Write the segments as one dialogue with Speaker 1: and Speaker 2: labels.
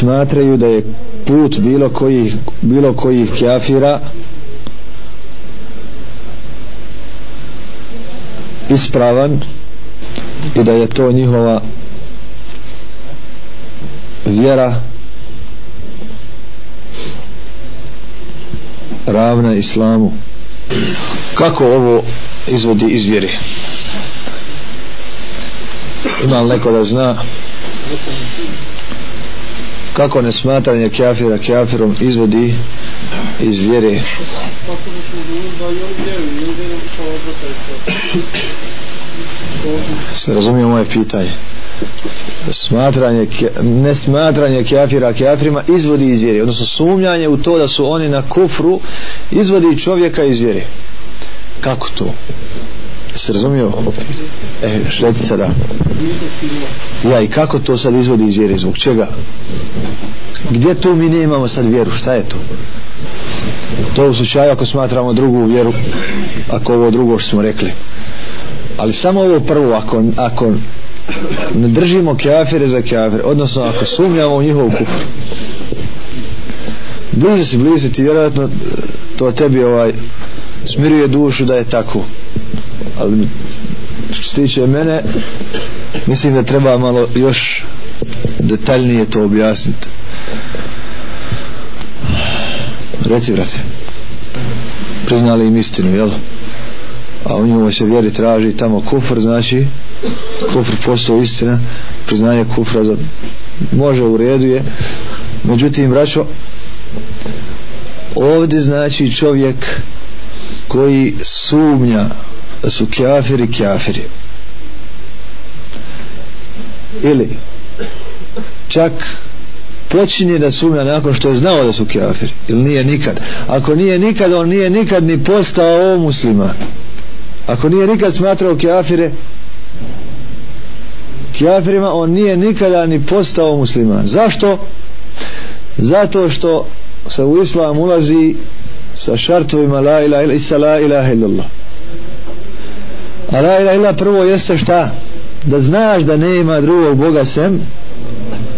Speaker 1: smatraju da je put bilo kojih bilo kojih kafira ispravan i da je to njihova vjera ravna islamu. Kako ovo izvodi iz vjere? Ima li neko da zna? Kako nesmatranje kafira kafirom izvodi iz vjere? Se razumije moje pitanje? Smatranje nesmatranje kafira kafirima izvodi iz vjere odnosno sumnjanje u to da su oni na kufru izvodi čovjeka iz vjere. Kako to? Se razumio? E, reci sada. Ja i kako to sad izvodi iz vjere? Zbog čega? Gdje tu mi ne imamo sad vjeru? Šta je to? To u slučaju ako smatramo drugu vjeru ako ovo drugo što smo rekli. Ali samo ovo prvo ako, ako ne držimo kafire za kafire odnosno ako sumnjamo u njihovu kufru bliže si bliže ti vjerojatno to tebi ovaj smiruje dušu da je tako ali što se tiče mene mislim da treba malo još detaljnije to objasniti. Reci brate. Priznali im istinu jel? A u njemu se vjeri traži tamo kufr znači kufr postao istina priznanje kufra za, može u redu je. Međutim braćo ovdje znači čovjek koji sumnja su kjafiri kjafiri. Ili čak počinje da sumnja nakon što je znao da su kjafiri ili nije nikad. Ako nije nikad on nije nikad ni postao musliman. Ako nije nikad smatrao kafire kjafirima on nije nikada ni postao musliman. Zašto? zato što se u islam ulazi sa šartovima la ilaha illa isa la ilaha illallah a la ilaha illa prvo jeste šta? Da znaš da nema drugog Boga sem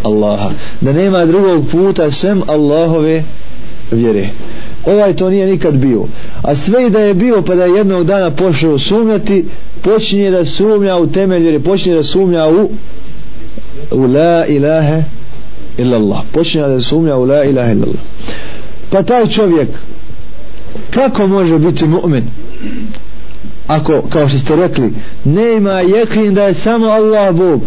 Speaker 1: Allaha. Da nema drugog puta sem Allahove vjere. Ovaj to nije nikad bio. A sve i da je bio pa da je jednog dana pošao sumnjati počinje da sumnja u temelj vjere počinje da sumnja u u la ilaha illallah. Počinje da sumnja u la ilaha illallah. Pa taj čovjek kako može biti mu'min? Ako kao što ste rekli nema jekin da je samo Allah Bog.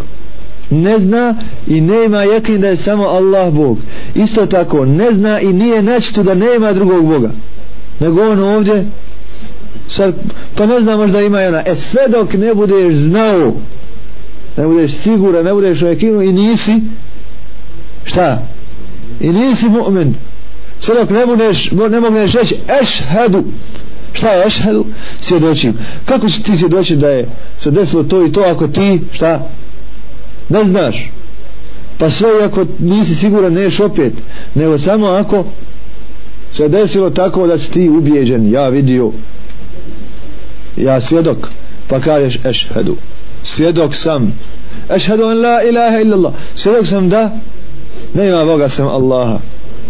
Speaker 1: Ne zna i nema jekin da je samo Allah Bog. Isto tako ne zna i nije nečito da nema drugog Boga. Nego on ovdje sad, pa ne zna možda ima ona. E sve dok ne budeš znao ne budeš siguran ne budeš u jekinu i nisi šta? I nisi mu'min. Sve dok ne budeš ne mogneš reći ešhedu šta je ešhedu? Svjedočim. Kako će ti svjedočiti da je se desilo to i to ako ti šta? Ne znaš. Pa sve ako nisi siguran neš opet. Nego samo ako se desilo tako da si ti ubijeđen. Ja vidio. Ja svjedok. Pa kažeš ešhedu. Svjedok sam. Ešhedu an la ilaha illallah. Svjedok sam da nema Boga sam Allaha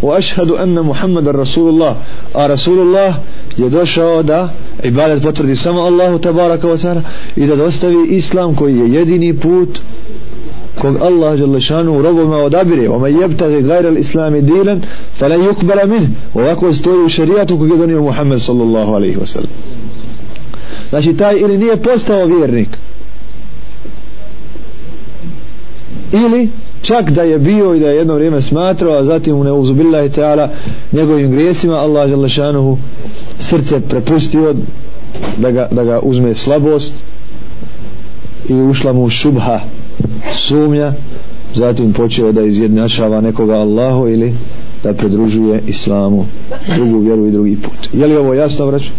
Speaker 1: wa ashhadu anna Muhammadan Rasulullah. A Rasulullah je došao da ibadet potvrdi samo Allahu tabaraka wa ta'ala i da dostavi islam koji je jedini put kog Allah jalla šanu robovima odabire. Ome jebtagi gajra l'islami dilan fala yukbala min ovako stoji u šarijatu kog je donio Muhammed sallallahu alaihi wa sallam. Znači taj ili nije postao vjernik ili čak da je bio i da je jedno vrijeme smatrao a zatim u neuzubillahi ta'ala njegovim grijesima Allah Želešanuhu srce prepustio da ga, da ga uzme slabost i ušla mu šubha sumnja zatim počeo da izjednačava nekoga Allahu ili da predružuje islamu drugu vjeru i drugi put je li ovo jasno vraću?